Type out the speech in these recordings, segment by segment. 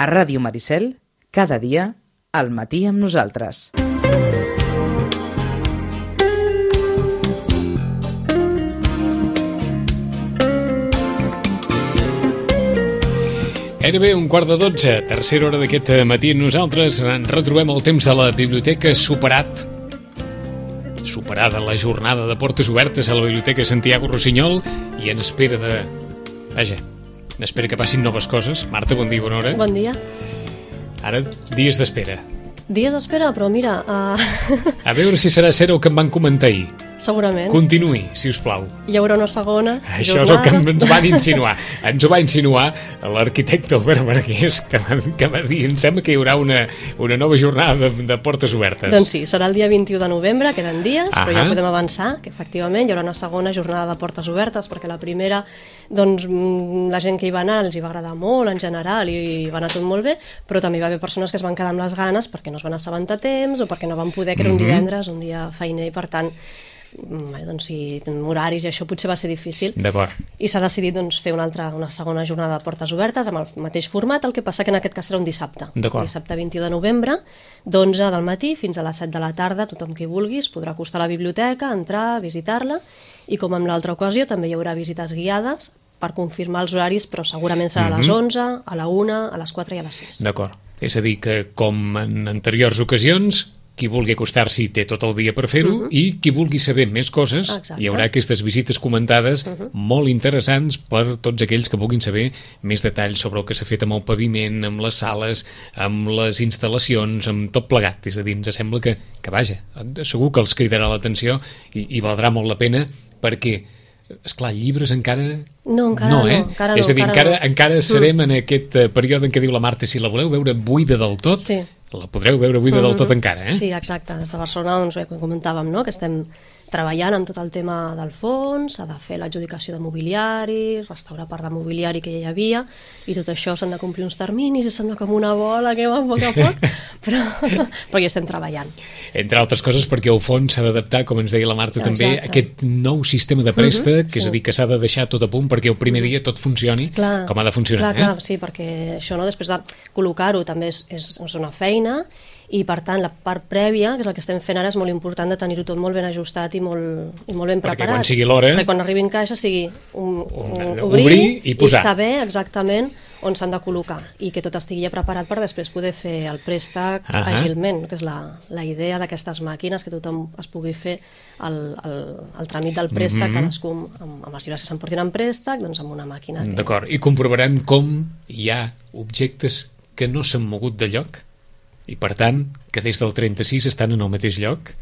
A Ràdio Maricel, cada dia, al matí amb nosaltres. Gairebé un quart de dotze, tercera hora d'aquest matí, nosaltres ens retrobem el temps de la biblioteca superat superada la jornada de portes obertes a la Biblioteca Santiago Rossinyol i en espera de... Vaja, en espera que passin noves coses. Marta, bon dia, bona hora. Bon dia. Ara, dies d'espera. Dies d'espera, però mira... Uh... A veure si serà cert el que em van comentar ahir. Segurament. Continuï, si us plau. Hi haurà una segona Això jornada. és el que ens van insinuar. Ens ho va insinuar l'arquitecte Albert Marquès, que va, que va dir, em sembla que hi haurà una, una nova jornada de, de portes obertes. Doncs sí, serà el dia 21 de novembre, queden dies, però ja podem avançar, que efectivament hi haurà una segona jornada de portes obertes, perquè la primera, doncs, mm, la gent que hi va anar els hi va agradar molt, en general, i va anar tot molt bé, però també hi va haver persones que es van quedar amb les ganes perquè no es van assabentar temps o perquè no van poder, que era un Mhm. divendres, un dia feiner, i per tant, bé, doncs, si tenen horaris i això potser va ser difícil. D'acord. I s'ha decidit doncs, fer una altra, una segona jornada de portes obertes amb el mateix format, el que passa que en aquest cas serà un dissabte. D'acord. Dissabte 21 de novembre, d'11 del matí fins a les 7 de la tarda, tothom qui vulgui es podrà acostar a la biblioteca, entrar, visitar-la, i com en l'altra ocasió també hi haurà visites guiades per confirmar els horaris, però segurament serà a les 11, a la 1, a les 4 i a les 6. D'acord. És a dir, que com en anteriors ocasions, qui vulgui acostar-s'hi té tot el dia per fer-ho i qui vulgui saber més coses, Exacte. hi haurà aquestes visites comentades molt interessants per tots aquells que vulguin saber més detalls sobre el que s'ha fet amb el paviment, amb les sales, amb les instal·lacions, amb tot plegat. És a dir, ens sembla que, que vaja, segur que els cridarà l'atenció i, i valdrà molt la pena perquè és clar, llibres encara... No, encara no, no, eh? encara no, és a dir, encara encara, no. encara serem en aquest eh, període en què diu la Marta, si la voleu veure buida del tot, Sí. La podreu veure buida del tot encara, eh? Sí, exacte. Des de Barcelona, doncs, bé, com comentàvem, no? que estem treballant amb tot el tema del fons, s'ha de fer l'adjudicació de mobiliari, restaurar part de mobiliari que ja hi havia, i tot això s'han de complir uns terminis, i sembla com una bola que va a poc a poc, però, però hi estem treballant. Entre altres coses perquè el fons s'ha d'adaptar, com ens deia la Marta també, Exacte. a aquest nou sistema de préstec, que és sí. a dir, que s'ha de deixar tot a punt perquè el primer dia tot funcioni Clar, com ha de funcionar, clar, clar, eh? sí, perquè això no, després de col·locar-ho també és, és, és una feina i per tant la part prèvia, que és el que estem fent ara, és molt important de tenir-ho tot molt ben ajustat i molt, i molt ben Perquè preparat. quan sigui l'hora- Perquè quan arribi en caixa sigui un, un, Un- obrir, obrir i posar. saber exactament on s'han de col·locar i que tot estigui ja preparat per després poder fer el préstec Ahà. àgilment, que és la, la idea d'aquestes màquines, que tothom es pugui fer el, el, el tràmit del préstec, Mhm. cadascú amb, amb els llibres que s'emportin en préstec, doncs amb una màquina. Que... D'acord, i comprovaran com hi ha objectes que no s'han mogut de lloc i per tant que des del 36 estan en el mateix lloc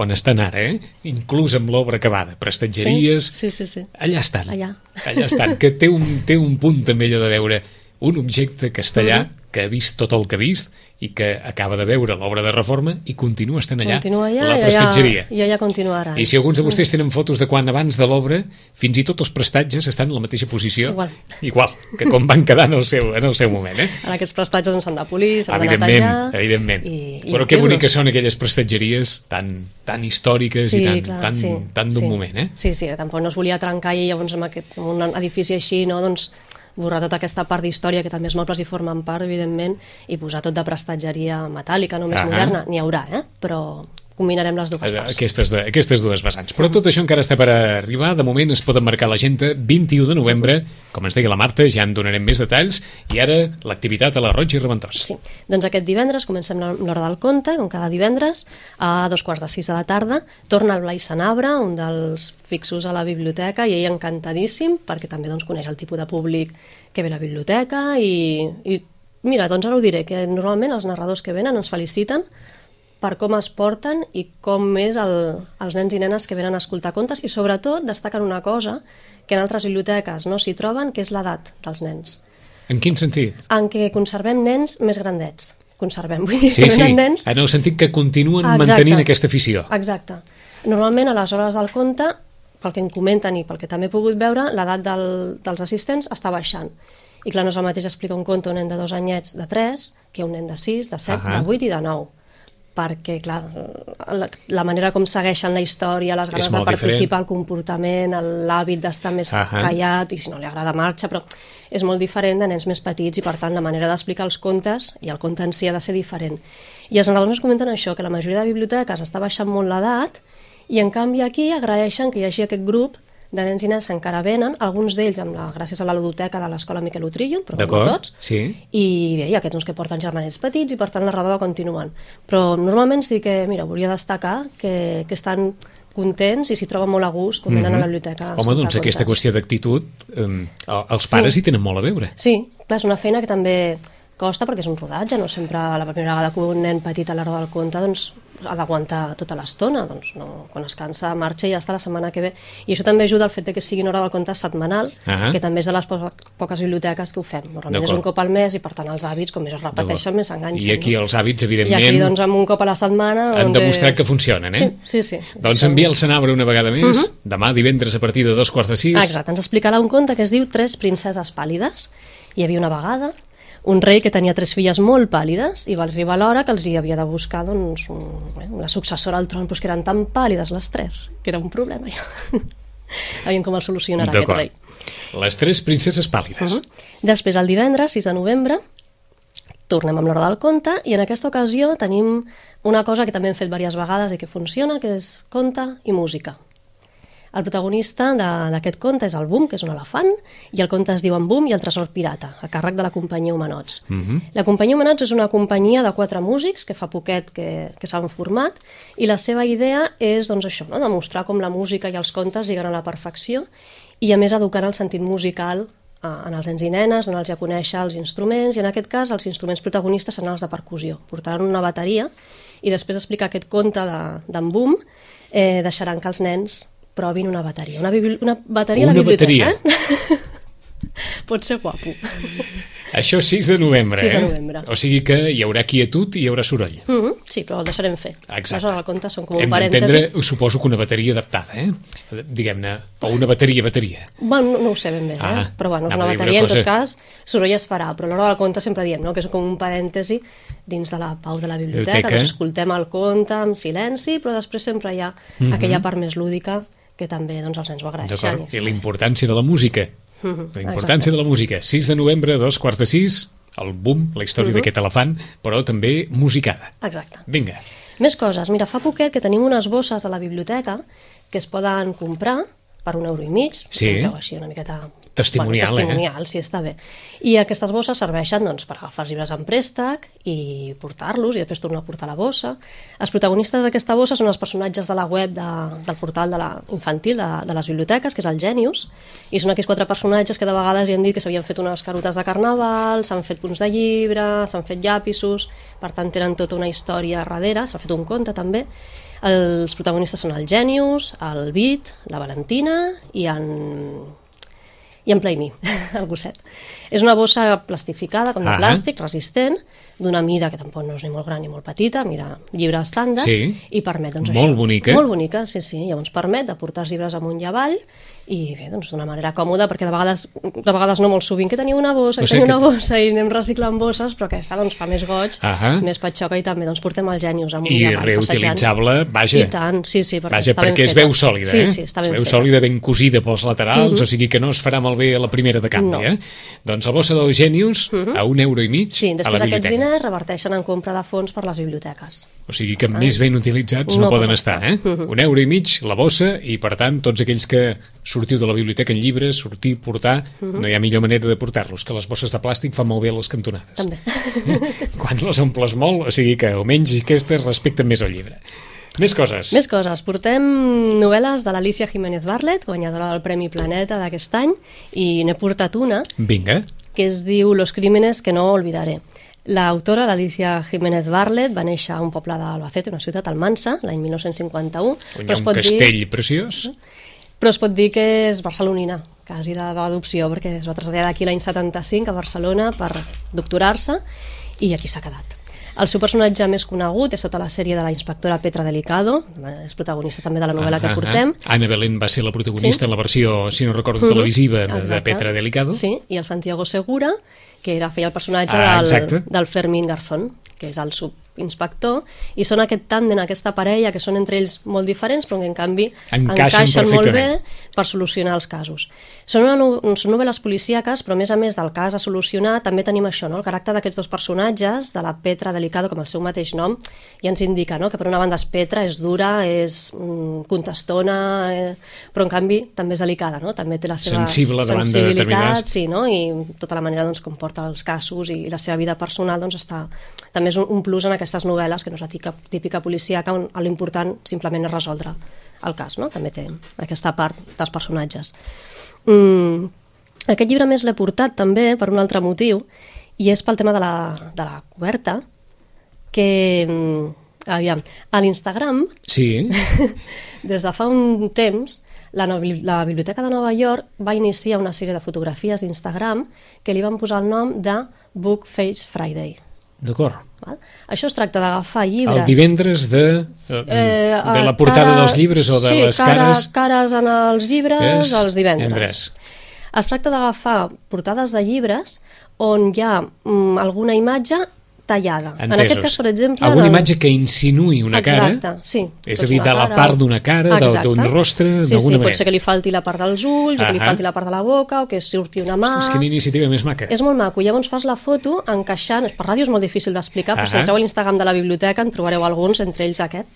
on estan ara, eh? inclús amb l'obra acabada, prestatgeries, Sí, sí, sí. sí. allà estan. Allà. Allà estan, que té un, té un punt també allò de veure un objecte castellà Mhm. Que ha vist tot el que ha vist i que acaba de veure l'obra de reforma i continua estant allà, Continua allà la i prestatgeria. allà, i allà continuarà. I si alguns de vostès tenen fotos de quan abans de l'obra, fins i tot els prestatges estan en la mateixa posició. Igual. Igual, que com van quedar en el seu, en el seu moment, eh? Ara aquests prestatges doncs, s'han de polir, s'han de netejar... evidentment. I, i Però que omplir-los. boniques són aquelles prestatgeries tan, tan històriques i tan, clar, tan, sí, tan d'un sí. moment, eh? Sí, sí, tampoc no es volia trencar i llavors amb, aquest, amb un edifici així, no, doncs borrar tota aquesta part d'història que també els mobles hi formen part, evidentment, i posar tot de prestatgeria metàl·lica, no més Ahà. moderna, n'hi haurà, eh? però combinarem les dues parts. Aquestes, de, aquestes dues vessants. Però tot això encara està per arribar. De moment es poden marcar l'agenda 21 de novembre. Com ens deia la Marta, ja en donarem més detalls. I ara l'activitat a la Roig i Reventós. Sí, doncs aquest divendres comencem l'hora del conte, com cada divendres, a dos quarts de sis de la tarda. Torna el Blai Sanabra, un dels fixos a la biblioteca, i ell encantadíssim, perquè també doncs, coneix el tipus de públic que ve a la biblioteca i, i mira, doncs ara ho diré, que normalment els narradors que venen ens feliciten per com es porten i com és el, els nens i nenes que venen a escoltar contes i sobretot destaquen una cosa que en altres biblioteques no s'hi troben, que és l'edat dels nens En quin sentit? en què conservem nens més grandets. Conservem, vull dir, Sí, que sí, nens... en el sentit que continuen Exacte. mantenint aquesta afició. Exacte. Normalment a les hores del conte, pel que em comenten i pel que també he pogut veure, l'edat del, dels assistents està baixant. I clar, no és el mateix explicar un conte a un nen de dos anyets de 3 que a un nen de 6, de 7, Ahà. de 8 i de 9. Perquè, clar, la, la manera com segueixen la història, les ganes de participar, diferent. el comportament, l'hàbit d'estar més Ahà. callat, i si no li agrada marxa, però és molt diferent de nens més petits i, per tant, la manera d'explicar els contes i el conte en si ha de ser diferent. I els narradors ens comenten això, que la majoria de biblioteques està baixant molt l'edat i, en canvi, aquí agraeixen que hi hagi aquest grup de nens i nenes que encara venen, alguns d'ells amb la, gràcies a la ludoteca de l'escola Miquel Utrillo, però no tots, sí. i bé, hi ha aquests uns que porten germanets petits i per tant la narrador va continuant. Però normalment sí que, mira, volia destacar que, que estan contents i s'hi troben molt a gust quan venen a la biblioteca. a Mhm. Home, doncs aquesta qüestió d'actitud, eh, els Sí. pares hi tenen molt a veure. Sí, clar, és una feina que també costa perquè és un rodatge, no sempre la primera vegada que un nen petit a l'hora del conte doncs, ha d'aguantar tota l'estona, doncs no, quan es cansa marxa i ja està la setmana que ve. I això també ajuda al fet de que sigui una hora del conte setmanal, Ah. que també és de les po poques biblioteques que ho fem. Normalment és un cop al mes i per tant els hàbits, com més es repeteixen, més s'enganxen. I aquí no? els hàbits, I evidentment, aquí, doncs, amb un cop a la setmana... han doncs, demostrat és- que funcionen, eh? Sí, sí, sí. Doncs envia el Senabre una vegada més, demà divendres a partir de dos quarts de sis. Exacte, ens explicarà un conte que es diu Tres princeses pàl·lides. Hi havia una vegada un rei que tenia tres filles molt pàl·lides i va arribar l'hora que els hi havia de buscar doncs, un, una successora al tron, doncs, que eren tan pàl·lides les tres, que era un problema ja. Aviam com el solucionarà aquest rei. Les tres princeses pàl·lides. Uh -huh. Després, el divendres, 6 de novembre, tornem amb l'hora del conte i en aquesta ocasió tenim una cosa que també hem fet diverses vegades i que funciona, que és conte i música. El protagonista de- d'aquest conte és el Boom, que és un elefant, i el conte es diu En Boom i el tresor pirata, a càrrec de la companyia Humanots. Uh -huh. La companyia Humanots és una companyia de quatre músics que fa poquet que, que s'han format i la seva idea és doncs, això, no? demostrar com la música i els contes lliguen a la perfecció i a més educar el sentit musical en els nens i nenes, donar-los a conèixer els instruments i en aquest cas els instruments protagonistes seran els de percussió. Portaran una bateria i després d'explicar aquest conte de- d'en Boom eh, deixaran que els nens provin una bateria. Una, una bateria a la Una biblioteca, bateria. eh? Pot ser guapo. Això 6 de novembre, 6 de eh? novembre. O sigui que hi haurà quietud i hi haurà soroll. Mm -hmm. Sí, però el deixarem fer. Exacte. Les conte són com un Hem parèntesi. d'entendre, suposo que una bateria adaptada, eh? Diguem-ne, o una bateria-bateria. Bueno, no, no ho sé ben bé, Ah, eh? però bueno, és una a dir una bateria, en cosa- tot cas, soroll es farà, però a l'hora del conte sempre diem no? que és com un parèntesi dins de la pau de la biblioteca, Biblioteca. doncs escoltem el conte amb silenci, però després sempre hi ha aquella part més lúdica que també doncs, els nens ho agraeixen. I I la importància de la música. La importància de la música. 6 de novembre, dos quarts de sis, el boom, la història d'aquest elefant, però també musicada. Exacte. Vinga. Més coses. Mira, fa poquet que tenim unes bosses a la biblioteca que es poden comprar per un euro i mig. Sí. Així una miqueta... Testimonial, eh? bueno, testimonial, sí, està bé. I aquestes bosses serveixen doncs, per agafar els llibres en préstec i portar-los i després tornar a portar la bossa. Els protagonistes d'aquesta bossa són els personatges de la web de, del portal de la infantil de, de les biblioteques, que és el Genius, i són aquells quatre personatges que de vegades hi han dit que s'havien fet unes carutes de carnaval, s'han fet punts de llibre, s'han fet llapisos, per tant tenen tota una història darrere, s'ha fet un conte també. Els protagonistes són el Genius, el Bit, la Valentina i en i en Play Me, el gosset. És una bossa plastificada, com de Ah. plàstic, resistent, d'una mida que tampoc no és ni molt gran ni molt petita, mida llibre estàndard, Sí. i permet, doncs, Molt això. bonica. Molt bonica, sí, sí. Llavors permet de portar els llibres amunt i avall, i bé, doncs d'una manera còmoda, perquè de vegades, de vegades no molt sovint, que teniu una bossa, O que sigui teniu que- una bossa, i anem reciclant bosses, però aquesta doncs, fa més goig, Ahà. més patxoca, i també doncs, portem els genius amunt I avall, reutilitzable, passejant. vaja. I tant, sí, sí, perquè Vaja, està ben perquè es feta. veu sòlida, sí, eh? Sí, està ben es veu feta. sòlida, ben cosida pels laterals, o sigui que no es farà malbé a la primera de canvi, No. eh? Doncs la bossa dels genius, a un euro i mig Sí, a la després aquests biblioteca. diners reverteixen en compra de fons per les biblioteques. O sigui que més ben utilitzats no, No poden estar, eh? Un euro i mig, la bossa, i per tant, tots aquells que sortiu de la biblioteca en llibres, sortir, portar, no hi ha millor manera de portar-los, que les bosses de plàstic fan molt bé a les cantonades. També. Quan les omples molt, o sigui que almenys aquestes respecten més el llibre. Més coses. Més coses. Portem novel·les de l'Alicia Jiménez Barlet, guanyadora del Premi Planeta d'aquest any, i n'he portat una Vinga. que es diu Los crímenes que no olvidaré. L'autora, l'Alicia Jiménez Barlet, va néixer a un poble d'Albacete, una ciutat, Almansa, l'any 1951. On hi ha un castell Dir, preciós. Però es pot dir que és barcelonina, quasi de- d'adopció, perquè es va traslladar d'aquí l'any 75 a Barcelona per doctorar-se i aquí s'ha quedat. El seu personatge més conegut és tota la sèrie de la inspectora Petra Delicado, és protagonista també de la novel·la Ah, que ah, portem. ah. Anna Belén va ser la protagonista Sí. en la versió, si no recordo, televisiva de, de Exacte. Petra Delicado. Sí, i el Santiago Segura, que era feia el personatge Ah, del, del Fermín Garzón, que és el, sub, inspector, i són aquest tàndem, aquesta parella, que són entre ells molt diferents, però que en canvi Encaixen encaixen molt bé per solucionar els casos. Són, una, no- són novel·les policíaques, però a més a més del cas a solucionar, també tenim això, no? el caràcter d'aquests dos personatges, de la Petra Delicado, com el seu mateix nom, ja ens indica no? que per una banda és Petra, és dura, és mm, contestona, eh, però en canvi també és delicada, no? també té la seva Sensible de sensibilitat, determinades- sí, no? i tota la manera doncs, com porta els casos i, la seva vida personal doncs, està, també és un, un plus en aquestes novel·les, que no és la típica, típica policíaca, on l'important simplement és resoldre el cas, no? també té aquesta part dels personatges. Mm, aquest llibre més l'he portat també per un altre motiu, i és pel tema de la, de la coberta, que, mm, aviam, a l'Instagram Sí, des de fa un temps, la, no- la Biblioteca de Nova York va iniciar una sèrie de fotografies d'Instagram que li van posar el nom de Book Face Friday. d'acord. Val? Això es tracta d'agafar llibres... El divendres de, eh, de la portada cara- dels llibres o de sí, les cara, cares... cares en els llibres És els divendres. divendres. Es tracta d'agafar portades de llibres on hi ha mm, alguna imatge tallada. En aquest Entesos. cas, per exemple... Alguna el- imatge que insinuï una Exacte, cara, sí. és Doncs a dir, una de la cara part d'una cara, del- d'un rostre, sí, d'alguna sí, manera. pot ser que li falti la part dels ulls, o que li falti la part de la boca, o que surti una mà... És quina iniciativa més maca. És molt maco. Llavors fas la foto encaixant... Per ràdio és molt difícil d'explicar, però si entreu a l'Instagram de la biblioteca en trobareu alguns, entre ells aquest.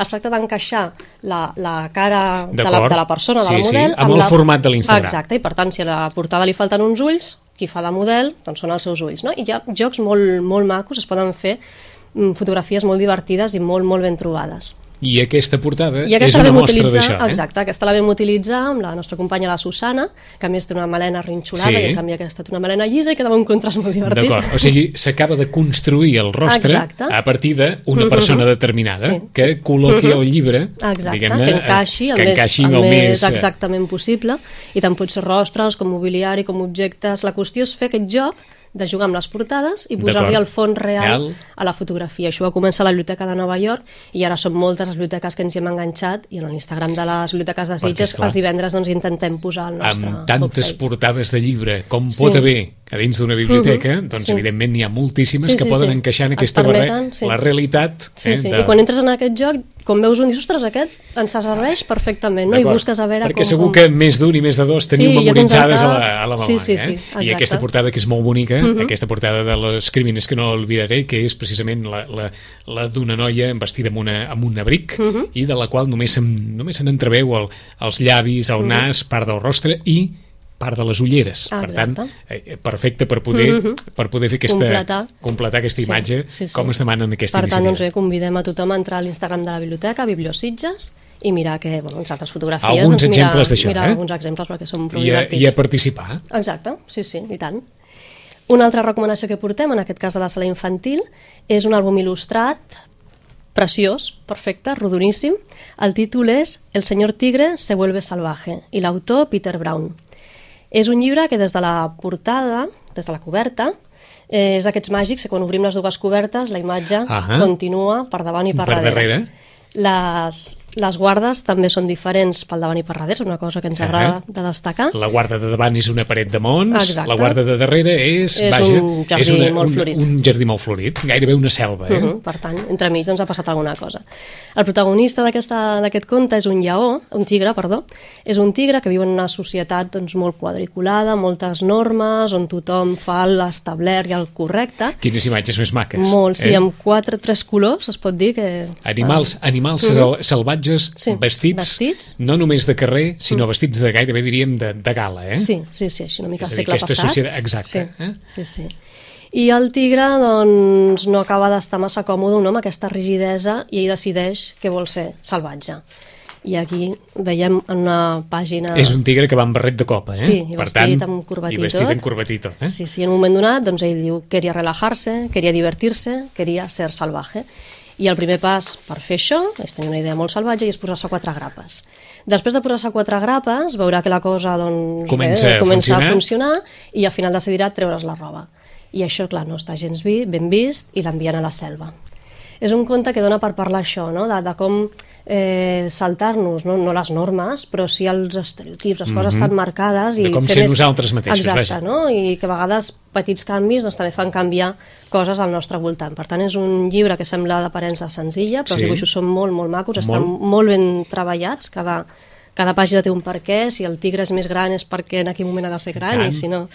Es tracta d'encaixar la, la cara de la, de la persona, Sí, la sí, model... amb el la... format de l'Instagram. Exacte, i per tant, si a la portada li falten uns ulls, qui fa de model, doncs són els seus ulls. No? I hi ha jocs molt, molt macos, es poden fer mm, fotografies molt divertides i molt, molt ben trobades. I aquesta portada I és aquesta una la vam mostra d'això. Eh? exacte, aquesta la vam utilitzar amb la nostra companya la Susana, que a més té una melena rinxolada Sí. i en canvi aquesta té una melena llisa i quedava un contrast molt divertit. D'acord, o sigui, s'acaba de construir el rostre Exacte. a partir d'una persona determinada Sí. que col·loqui el llibre, diguem-ne, que encaixi el, que més, encaixi el el més més... eh, exactament possible i tant pot ser rostres com mobiliari, com objectes la qüestió és fer aquest joc de jugar amb les portades i posar-li el fons real Real. a la fotografia. Això va començar a la Biblioteca de Nova York i ara són moltes les biblioteques que ens hi hem enganxat i en l'Instagram de les biblioteques de Sitges els divendres doncs, intentem posar el nostre amb tantes portades de llibre com Sí. pot haver a dins d'una biblioteca, Mhm, doncs sí. evidentment n'hi ha moltíssimes Sí, que sí, poden sí. encaixar en aquesta permeten, sí. la realitat Sí, eh, sí. de... I quan entres en aquest joc, com veus un, dius, ostres, aquest ens serveix perfectament, no? I busques a veure Perquè com... segur com... que més d'un i més de dos teniu Sí, memoritzades a contacte- la, a la Sí, memòria. sí, sí, eh? I exacte. Mhm. aquesta portada que és molt bonica, aquesta portada de les crímenes que no oblidaré, que és precisament la, la, la d'una noia vestida amb, una, amb un abric Mhm. i de la qual només se, només se n'entreveu el, els llavis, el nas, part del rostre i part de les ulleres. Ah, per tant, eh, perfecte per poder, per poder fer aquesta, Completar. completar aquesta imatge Sí, sí, sí. com es demana en aquesta Per tant, iniciativa. doncs bé, convidem a tothom a entrar a l'Instagram de la biblioteca, Bibliositges, i mirar que, bueno, entre altres fotografies... Alguns doncs, mirar, exemples d'això, mirar eh? alguns exemples perquè són prou I a, divertits. I a participar. Exacte, sí, sí, i tant. Una altra recomanació que portem, en aquest cas de la sala infantil, és un àlbum il·lustrat preciós, perfecte, rodoníssim. El títol és El senyor tigre se vuelve salvaje i l'autor Peter Brown. És un llibre que des de la portada, des de la coberta, eh, és d'aquests màgics que quan obrim les dues cobertes la imatge Ahà. continua per davant i per, Per darrere. Les, les guardes també són diferents pel davant i per darrere, és una cosa que ens agrada de destacar. La guarda de davant és una paret de mons, Exacte. la guarda de darrere és, És vaja, un jardí és una, molt un, florit. un jardí molt florit, gairebé una selva, eh? Uh -huh. Per tant, entremig doncs, ha passat alguna cosa. El protagonista d'aquest conte és un lleó, un tigre, perdó, és un tigre que viu en una societat doncs, molt quadriculada, moltes normes, on tothom fa l'establert i el correcte. Quines imatges més maques. Molt, sí, eh? amb quatre, tres colors, es pot dir que... Animals, animals sal salvatges Sí, vestits, vestits. no només de carrer, sinó vestits de gairebé diríem de, de gala, eh? Sí, sí, sí, així una mica És a dir, segle passat. societat- exacte, Sí, eh? sí, sí. I el tigre, doncs, no acaba d'estar massa còmode no, amb aquesta rigidesa i ell decideix que vol ser salvatge. I aquí veiem en una pàgina... És un tigre que va amb barret de copa, eh? Sí, i per vestit tant, amb corbatí i vestit tot. amb corbatí tot, eh? Sí, sí, en un moment donat, doncs ell diu que queria relajar-se, queria divertir-se, queria ser salvaje. I el primer pas per fer això és tenir una idea molt salvatge i és posar-se quatre grapes. Després de posar-se quatre grapes, veurà que la cosa doncs, Comença a comença funcionar. a funcionar i al final decidirà treure's la roba. I això, clar, no està gens vi, ben vist i l'envien a la selva. és un conte que dona per parlar això, no? de, de com eh, saltar-nos, no, no les normes, però sí els estereotips, les coses estan marcades. I Mhm. De com ser més- nosaltres mateixos, Exacte, vaja. no? i que a vegades petits canvis doncs, també fan canviar coses al nostre voltant. Per tant, és un llibre que sembla d'aparença senzilla, però Sí. els dibuixos són molt, molt macos, estan Molt. molt ben treballats, cada, cada pàgina té un per què, si el tigre és més gran és perquè en aquell moment ha de ser gran, Tant. i si no...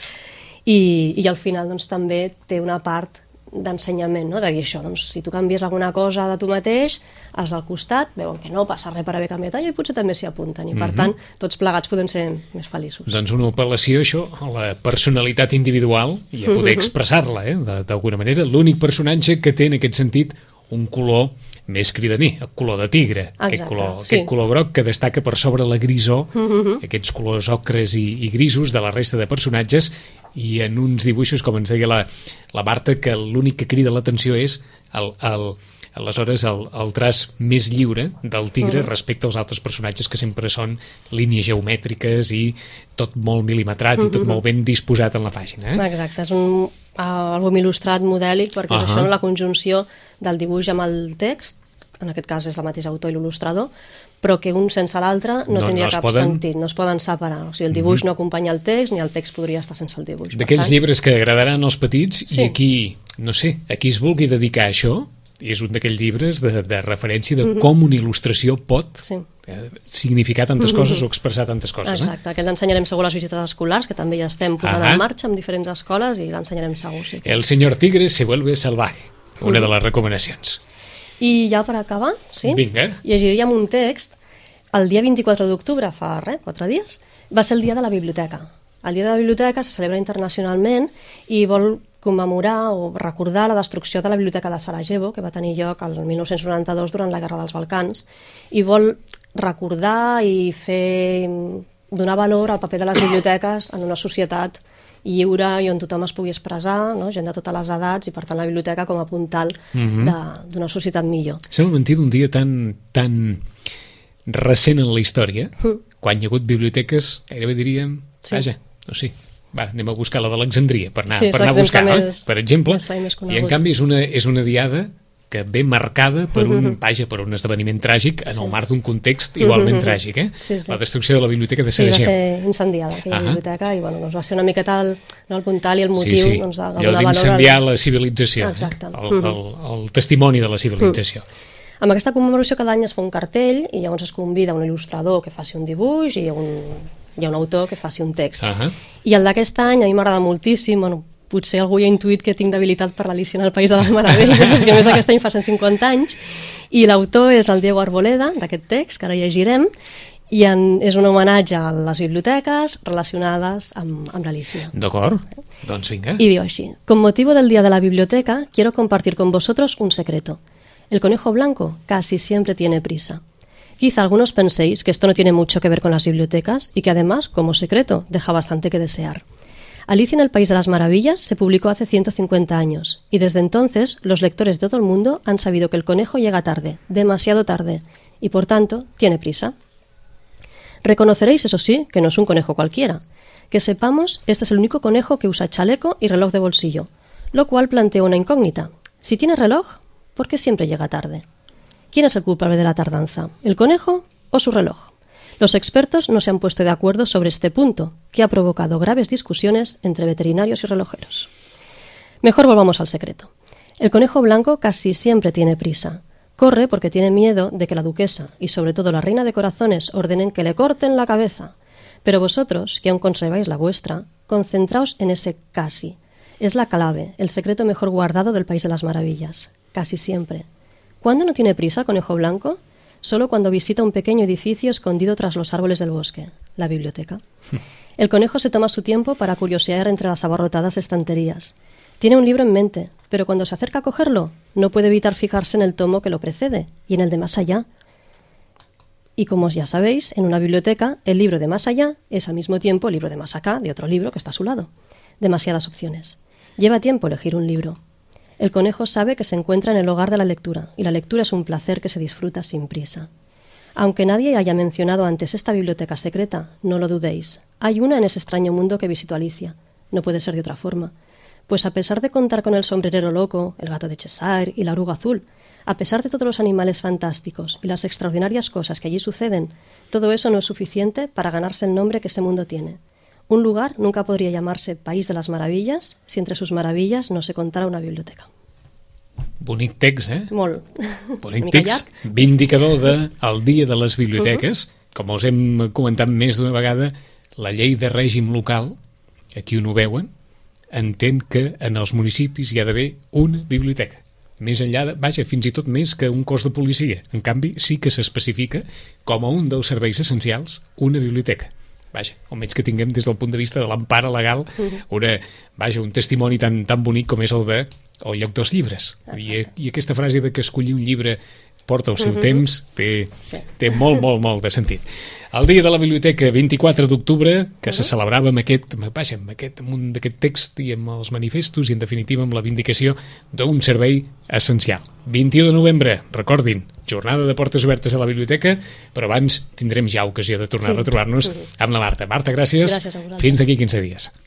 I, I al final doncs, també té una part d'ensenyament, no? de dir això, doncs, si tu canvies alguna cosa de tu mateix, els del costat veuen que no passa res per haver canviat allò i potser també s'hi apunten, i per Mhm. tant tots plegats podem ser més feliços. Doncs una apel·lació, això, a la personalitat individual i a poder expressar-la, eh, de- d'alguna manera. L'únic personatge que té, en aquest sentit, un color més cridaner, el color de tigre, aquest Exacte, color, sí. aquest color groc que destaca per sobre la grisó, aquests colors ocres i, i grisos de la resta de personatges, i en uns dibuixos, com ens deia la, la Marta, que l'únic que crida l'atenció és el, el, aleshores el, el traç més lliure del tigre respecte als altres personatges que sempre són línies geomètriques i tot molt mil·limetrat i tot molt ben disposat en la pàgina. Eh? Exacte, és un àlbum il·lustrat modèlic perquè uh. -huh. això la conjunció del dibuix amb el text, en aquest cas és el mateix autor i l'il·lustrador, però que un sense l'altre no, No- tindria no cap poden- sentit, no es poden separar. O sigui, el dibuix no acompanya el text, ni el text podria estar sense el dibuix. D'aquells tant, llibres que agradaran als petits Sí. i aquí, no sé, a qui es vulgui dedicar a això, és un d'aquells llibres de, de referència de com una il·lustració pot Sí. eh, significar tantes coses o expressar tantes coses. Eh? Exacte, que l'ensenyarem segur a les visites escolars, que també ja estem posant Ahà. en marxa amb diferents escoles i l'ensenyarem segur, sí. El senyor tigre se vuelve salvaje, una de les recomanacions. I ja per acabar, sí? Vinga. Llegiríem un text. El dia 24 d'octubre, fa res, quatre dies, va ser el dia de la biblioteca. El dia de la biblioteca se celebra internacionalment i vol commemorar o recordar la destrucció de la biblioteca de Sarajevo, que va tenir lloc el 1992 durant la Guerra dels Balcans, i vol recordar i fer donar valor al paper de les biblioteques en una societat lliure i on tothom es pugui expressar, no? gent de totes les edats, i per tant la biblioteca com a puntal de- d'una societat millor. Sembla mentir d'un dia tan, tan recent en la història, quan hi ha hagut biblioteques, gairebé diríem, Sí. vaja, no sé, va, anem a buscar la d'Alexandria per anar, Sí, per anar a buscar, no? per exemple, i en canvi és una, és una diada que ve marcada per un, vaja, per un esdeveniment tràgic en el marc d'un context igualment tràgic, eh? Sí, sí. La destrucció de la biblioteca de Sí, va Sarajevo. ser incendiada aquella Ahà. biblioteca i bueno, doncs va ser una miqueta el, no, el puntal i el motiu sí, sí. doncs, de, de allò d'incendiar al- la civilització, Exacte. eh? el, el, el testimoni de la civilització. Amb aquesta commemoració cada any es fa un cartell i llavors es convida un il·lustrador que faci un dibuix i un, hi ha un autor que faci un text. Ahà. I el d'aquest any a mi m'agrada moltíssim, bueno, potser algú ja ha intuït que tinc debilitat per l'Alicia en el País de les Meravelles, que a més aquest any fa 150 anys, i l'autor és el Diego Arboleda, d'aquest text, que ara llegirem, i en, és un homenatge a les biblioteques relacionades amb, amb l'Alicia. D'acord? Doncs vinga. Y digo así, con motivo del Día de la Biblioteca, quiero compartir con vosotros un secreto. El conejo blanco casi siempre tiene prisa. Quizá algunos penséis que esto no tiene mucho que ver con las bibliotecas y que además, como secreto, deja bastante que desear. Alicia en el País de las Maravillas se publicó hace 150 años y desde entonces los lectores de todo el mundo han sabido que el conejo llega tarde, demasiado tarde, y por tanto tiene prisa. Reconoceréis, eso sí, que no es un conejo cualquiera. Que sepamos, este es el único conejo que usa chaleco y reloj de bolsillo, lo cual plantea una incógnita. Si tiene reloj, ¿por qué siempre llega tarde? ¿Quién es el culpable de la tardanza? ¿El conejo o su reloj? Los expertos no se han puesto de acuerdo sobre este punto, que ha provocado graves discusiones entre veterinarios y relojeros. Mejor volvamos al secreto. El conejo blanco casi siempre tiene prisa. Corre porque tiene miedo de que la duquesa y sobre todo la reina de corazones ordenen que le corten la cabeza. Pero vosotros, que aún conserváis la vuestra, concentraos en ese casi. Es la clave, el secreto mejor guardado del País de las Maravillas. Casi siempre. ¿Cuándo no tiene prisa conejo blanco? Solo cuando visita un pequeño edificio escondido tras los árboles del bosque, la biblioteca. El conejo se toma su tiempo para curiosear entre las abarrotadas estanterías. Tiene un libro en mente, pero cuando se acerca a cogerlo, no puede evitar fijarse en el tomo que lo precede y en el de más allá. Y como ya sabéis, en una biblioteca, el libro de más allá es al mismo tiempo el libro de más acá de otro libro que está a su lado. Demasiadas opciones. Lleva tiempo elegir un libro. El conejo sabe que se encuentra en el hogar de la lectura, y la lectura es un placer que se disfruta sin prisa. Aunque nadie haya mencionado antes esta biblioteca secreta, no lo dudéis. Hay una en ese extraño mundo que visitó Alicia. No puede ser de otra forma. Pues a pesar de contar con el sombrerero loco, el gato de Cheshire y la oruga azul, a pesar de todos los animales fantásticos y las extraordinarias cosas que allí suceden, todo eso no es suficiente para ganarse el nombre que ese mundo tiene. Un lugar nunca podría llamarse País de las Maravillas si entre sus maravillas no se contara una biblioteca. Bonic text, eh? Molt. Bonic text, vindicador del de, Dia de les Biblioteques. Com us hem comentat més d'una vegada, la llei de règim local, aquí on ho veuen, entén que en els municipis hi ha d'haver una biblioteca. Més enllà, de, vaja, fins i tot més que un cos de policia. En canvi, sí que s'especifica com a un dels serveis essencials una biblioteca. Vaja, almenys que tinguem des del punt de vista de l'empara legal una, vaja, un testimoni tan, tan bonic com és el de el lloc dels llibres. I, I aquesta frase de que escollir un llibre porta el seu temps té, Sí. té molt, molt, molt de sentit. El dia de la biblioteca, 24 d'octubre, que se celebrava amb aquest, vaja, amb aquest munt d'aquest text i amb els manifestos i, en definitiva, amb la vindicació d'un servei essencial. 21 de novembre, recordin, jornada de portes obertes a la biblioteca, però abans tindrem ja ocasió de tornar Sí. a retrobar-nos amb la Marta. Marta, gràcies. Gràcies. Fins d'aquí 15 dies.